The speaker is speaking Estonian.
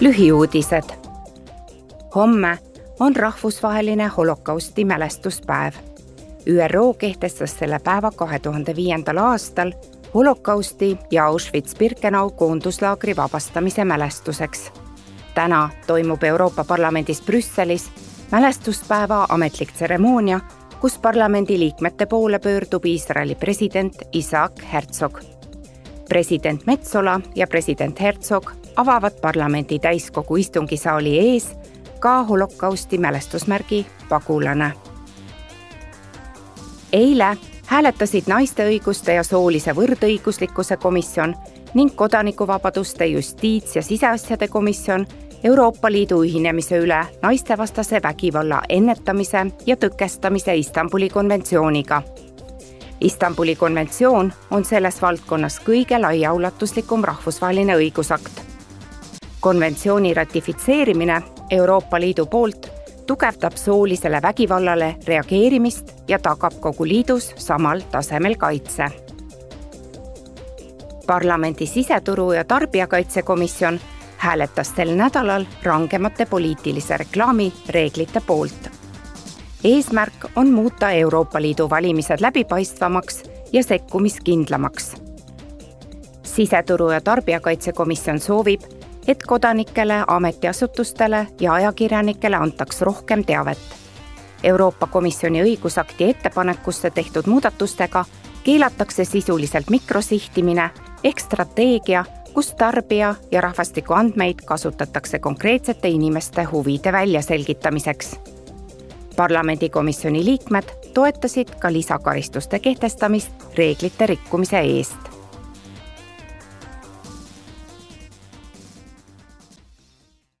lühiuudised. homme on rahvusvaheline holokausti mälestuspäev. ÜRO kehtestas selle päeva kahe tuhande viiendal aastal holokausti ja Auschwitz-Birkenau koonduslaagri vabastamise mälestuseks. täna toimub Euroopa Parlamendis Brüsselis mälestuspäeva ametlik tseremoonia, kus parlamendi liikmete poole pöördub Iisraeli president Isaac Herzog. president Metsola ja president Herzog avavad parlamendi täiskogu istungisaali ees ka holokausti mälestusmärgi Pagulane. eile hääletasid naiste õiguste ja soolise võrdõiguslikkuse komisjon ning kodanikuvabaduste justiits- ja siseasjade komisjon Euroopa Liidu ühinemise üle naistevastase vägivalla ennetamise ja tõkestamise Istanbuli konventsiooniga. Istanbuli konventsioon on selles valdkonnas kõige laiaulatuslikum rahvusvaheline õigusakt konventsiooni ratifitseerimine Euroopa Liidu poolt tugevdab soolisele vägivallale reageerimist ja tagab kogu liidus samal tasemel kaitse. parlamendi siseturu ja tarbijakaitsekomisjon hääletas sel nädalal rangemate poliitilise reklaami reeglite poolt. eesmärk on muuta Euroopa Liidu valimised läbipaistvamaks ja sekkumiskindlamaks. siseturu ja tarbijakaitsekomisjon soovib et kodanikele, ametiasutustele ja ajakirjanikele antaks rohkem teavet. Euroopa Komisjoni õigusakti ettepanekusse tehtud muudatustega keelatakse sisuliselt mikrosihtimine ehk strateegia, kus tarbija ja rahvastiku andmeid kasutatakse konkreetsete inimeste huvide väljaselgitamiseks. parlamendikomisjoni liikmed toetasid ka lisakaristuste kehtestamist reeglite rikkumise eest